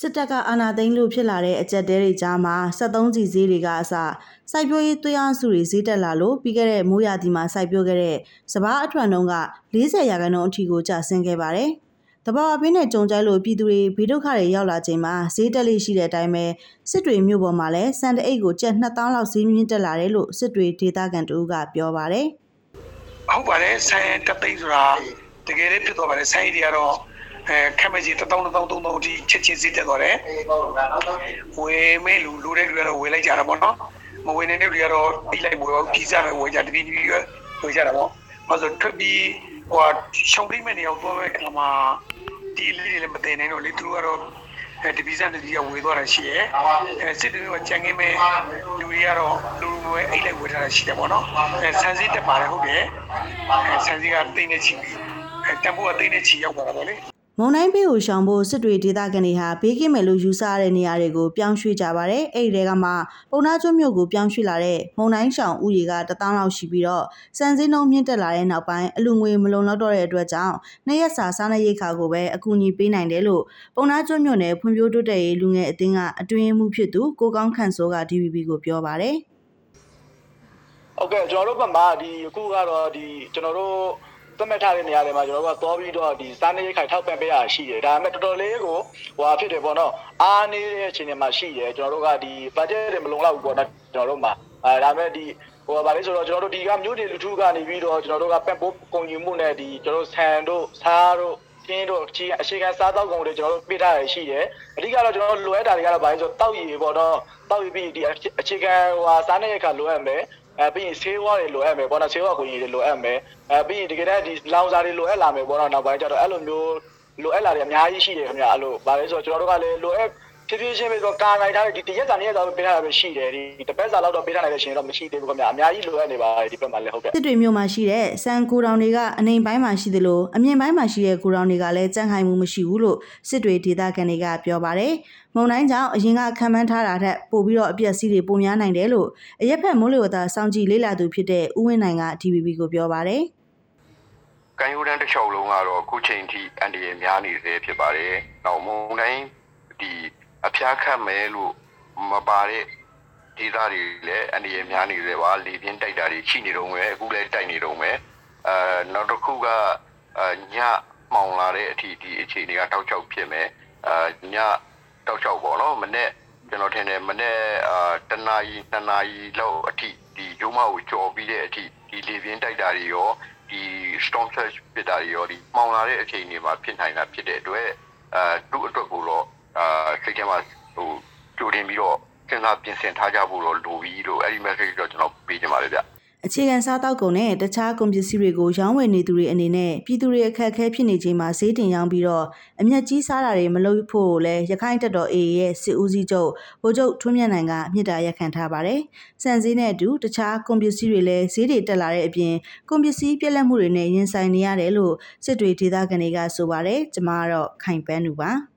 စစ်တပ်ကအာဏာသိမ်းလို့ဖြစ်လာတဲ့အကြက်တဲတွေကြားမှာ73ကြီးဈေးတွေကအစစိုက်ပျိုးရေးသွေးအားစုတွေဈေးတက်လာလို့ပြီးခဲ့တဲ့မိုးရာသီမှာစိုက်ပျိုးခဲ့တဲ့စပားအထွန်တုံးက40ရာခိုင်နှုန်းအထိကိုကျဆင်းခဲ့ပါတယ်။တဘာအပင်းနဲ့ကြုံကြိုက်လို့ပြည်သူတွေဘေးဒုက္ခတွေရောက်လာချိန်မှာဈေးတက်လေးရှိတဲ့အတိုင်းပဲစစ်တွေမြို့ပေါ်မှာလည်းစံတအိတ်ကိုကျပ်2000လောက်ဈေးမြင့်တက်လာတယ်လို့စစ်တွေဒေသခံတူကပြောပါတယ်။ဟုတ်ပါတယ်ဆိုင်တက်သိန်းဆိုတာတကယ်လေးဖြစ်သွားပါတယ်ဆိုင်တွေကတော့ အဲခက်မကြီး1000 1000 3000အထိချက်ချင်းစီးတက်သွားတယ်ဝယ်မဲ့လူလူတဲ့လူကတော့ဝယ်လိုက်ကြတာပေါ့နော်မဝယ်နေတဲ့လူကတော့ပြီးလိုက်ဝယ်တော့ကြီးစားပဲဝယ်ကြတပီးပြီးဝယ်ကြတာပေါ့ဘာလို့ထွက်ပြီးဟိုရှောင်းတိတ်မဲ့နေအောင်သွားမဲ့အခါမှာဒီလေးတွေလည်းမတင်နိုင်တော့လေသူတို့ကတော့အဲတပီးစားတပီးကဝယ်သွားတာရှိရဲ့အဲစစ်တွေကကြံငင်းမဲ့လူတွေကတော့လူဝယ်အိတ်လိုက်ဝယ်ထားတာရှိတယ်ပေါ့နော်အဲဆန်စီတက်ပါတယ်ဟုတ်တယ်အဲဆန်စီကတိတ်နေချီပြီးအဲတန်ဖိုးကတိတ်နေချီရောက်ပါတော့လေ မုံတိုင်းဘေးကိုရှောင်ဖို့စစ်တွေဒေသခံတွေဟာဘေးကင်းမယ်လို့ယူဆရတဲ့နေရာတွေကိုပြောင်းရွှေ့ကြပါတယ်။အဲ့ဒီတဲကမှပုံနာကျွန်းမြို့ကိုပြောင်းရွှေ့လာတဲ့မုံတိုင်းရှောင်ဥယေကတထောင်လောက်ရှိပြီးတော့စံစင်းနှုံးမြင့်တက်လာတဲ့နောက်ပိုင်းအလူငွေမလုံလောက်တော့တဲ့အတွက်ကြောင့်နှစ်ရက်စာစားနပ်ရိက္ခာကိုပဲအကူအညီပေးနိုင်တယ်လို့ပုံနာကျွန်းမြို့နယ်ဖွံ့ဖြိုးတိုးတက်ရေးလူငယ်အသင်းကအတွင်းမှုဖြစ်သူကိုကောင်းခန့်စိုးက DVB ကိုပြောပါတယ်။ဟုတ်ကဲ့ကျွန်တော်တို့ဘက်မှာဒီအခုကတော့ဒီကျွန်တော်တို့ သတ်မှတ်ထားတဲ့နေရာတွေမှာကျွန်တော်တို့ကသွားပြီးတော့ဒီစားနေရိတ်ခိုင်ထောက်ပံ့ပေးရရှိတယ်ဒါပေမဲ့တော်တော်လေးကိုဟိုဟာဖြစ်တယ်ပေါ့နော်အားနေတဲ့အခြေအနေမှာရှိတယ်ကျွန်တော်တို့ကဒီ budget တွေမလုံလောက်ဘူးပေါ့နော်ကျွန်တော်တို့မှာအဲဒါပေမဲ့ဒီဟိုဗာလေးဆိုတော့ကျွန်တော်တို့ဒီကမြို့တွေလူထုကနေပြီးတော့ကျွန်တော်တို့ကပက်ပိုးကုန်ကြီးမှုနဲ့ဒီကျွန်တော်တို့ဆန်တို့စားတို့ကျင်းတို့အခြေအခြေခံစားတောက်ကုန်တွေကျွန်တော်တို့ပေးထားရရှိတယ်အဓိကတော့ကျွန်တော်တို့လိုအပ်တာတွေကတော့ဗာလေးဆိုတောက်ရည်ပေါ့နော်တောက်ရည်ပြီးဒီအခြေခံဟိုဟာစားနေရိတ်ခါလိုအပ်မယ် အဲပြီးရင်ဆေးဝါးတွေလိုအပ်မယ်ပေါ့နော်ဆေးဝါးကိုကြီးတွေလိုအပ်မယ်အဲပြီးရင်တကယ်တည်းဒီလောင်စာတွေလိုအပ်လာမယ်ပေါ့နော်နောက်ပိုင်းကျတော့အဲ့လိုမျိုးလိုအပ်လာတွေအများကြီးရှိတယ်ခင်ဗျအဲ့လိုဗာလဲဆိုတော့ကျွန်တော်တို့ကလည်းလိုအပ် ဖြည်းဖြည်းချင်းပဲဆိုတော့ကာနိုင်ထားတဲ့ဒီတရက်စာနှစ်ရက်စာပဲပေးထားတာပဲရှိတယ်ဒီတစ်ပတ်စာလောက်တော့ပေးထားနိုင်တဲ့ရှင်တော့မရှိသေးဘူးခင်ဗျအများကြီးလိုအပ်နေပါတယ်ဒီဘက်မှာလည်းဟုတ်ကဲ့စစ်တွေမြို့မှာရှိတဲ့စံကိုတောင်တွေကအနေပိုင်းမှာရှိသလိုအမြင့်ပိုင်းမှာရှိတဲ့ကိုတောင်တွေကလည်းကြန့်ခိုင်မှုမရှိဘူးလို့စစ်တွေဒေသခံတွေကပြောပါတယ်။မုံတိုင်းကြောင့်အရင်ကခံမှန်းထားတာထက်ပိုပြီးတော့အပျက်စီးတွေပိုများနိုင်တယ်လို့အရက်ဖက်မိုးလေဝသစောင့်ကြည့်လေ့လာသူဖြစ်တဲ့ဦးဝင်းနိုင်က DVB ကိုပြောပါတယ်။ကန်ယူတန်းတစ်လျှောက်လုံးကတော့အခုချိန်ထိအန်ဒီရများနေသေးဖြစ်ပါတယ်။နောက်မုံတိုင်းဒီ အဖျားခတ်မယ်လို့မပါတဲ့ဒေသတွေလည်းအန်ဒီရများနေသေးပါလေပြင်းတိုက်တာတွေရှိနေတော့မယ်အခုလည်းတိုက်နေတော့မယ်အဲနောက်တစ်ခုကညမှောင်လာတဲ့အထိဒီအခြေအနေကတောက်ချောက်ဖြစ်မယ်အဲညတောက်ချောက်ပေါ့နော်မနေ့ကျွန်တော်ထင်တယ်မနေ့အာတနာရီတနာရီလောက်အထိဒီရုံးမကိုကြော်ပြီးတဲ့အထိဒီလေပြင်းတိုက်တာတွေရောဒီ storm surge ဖြစ်တာတွေရောဒီမှောင်လာတဲ့အချိန်တွေမှာဖြစ်နိုင်တာဖြစ်တဲ့အတွက်အဲသူ့အတွက်ကိုတော့ အာစိတ်ထဲမှာဟိုကြိုတင်ပြီးတော့စဉ်းစားပြင်ဆင်ထားကြဖို့တော့လိုပြီးလို့အဲ့ဒီ message တော့ကျွန်တော်ပေးချင်ပါတယ်ဗျအခြေခံစားတောက်ကုန်နဲ့တခြားကုန်ပစ္စည်းတွေကိုရောင်းဝယ်နေသူတွေအနေနဲ့ပြည်သူတွေအခက်အခဲဖြစ်နေချိန်မှာဈေးတင်ရောင်းပြီးတော့အမျက်ကြီးစားတာတွေမလုပ်ဖို့လည်းရခိုင်တပ်တော် AA ရဲ့စစ်ဦးစီးချုပ်ဗိုလ်ချုပ်ထွန်းမြတ်နိုင်ကမြစ်တာရက်ခံထားပါတယ်။စံစည်းနဲ့အတူတခြားကုန်ပစ္စည်းတွေလည်းဈေးတွေတက်လာတဲ့အပြင်ကုန်ပစ္စည်းပြက်လက်မှုတွေနဲ့ရင်ဆိုင်နေရတယ်လို့စစ်တွေဒေသခံတွေကဆိုပါတယ်။ကျွန်မကတော့ခိုင်ပန်းလူပါ။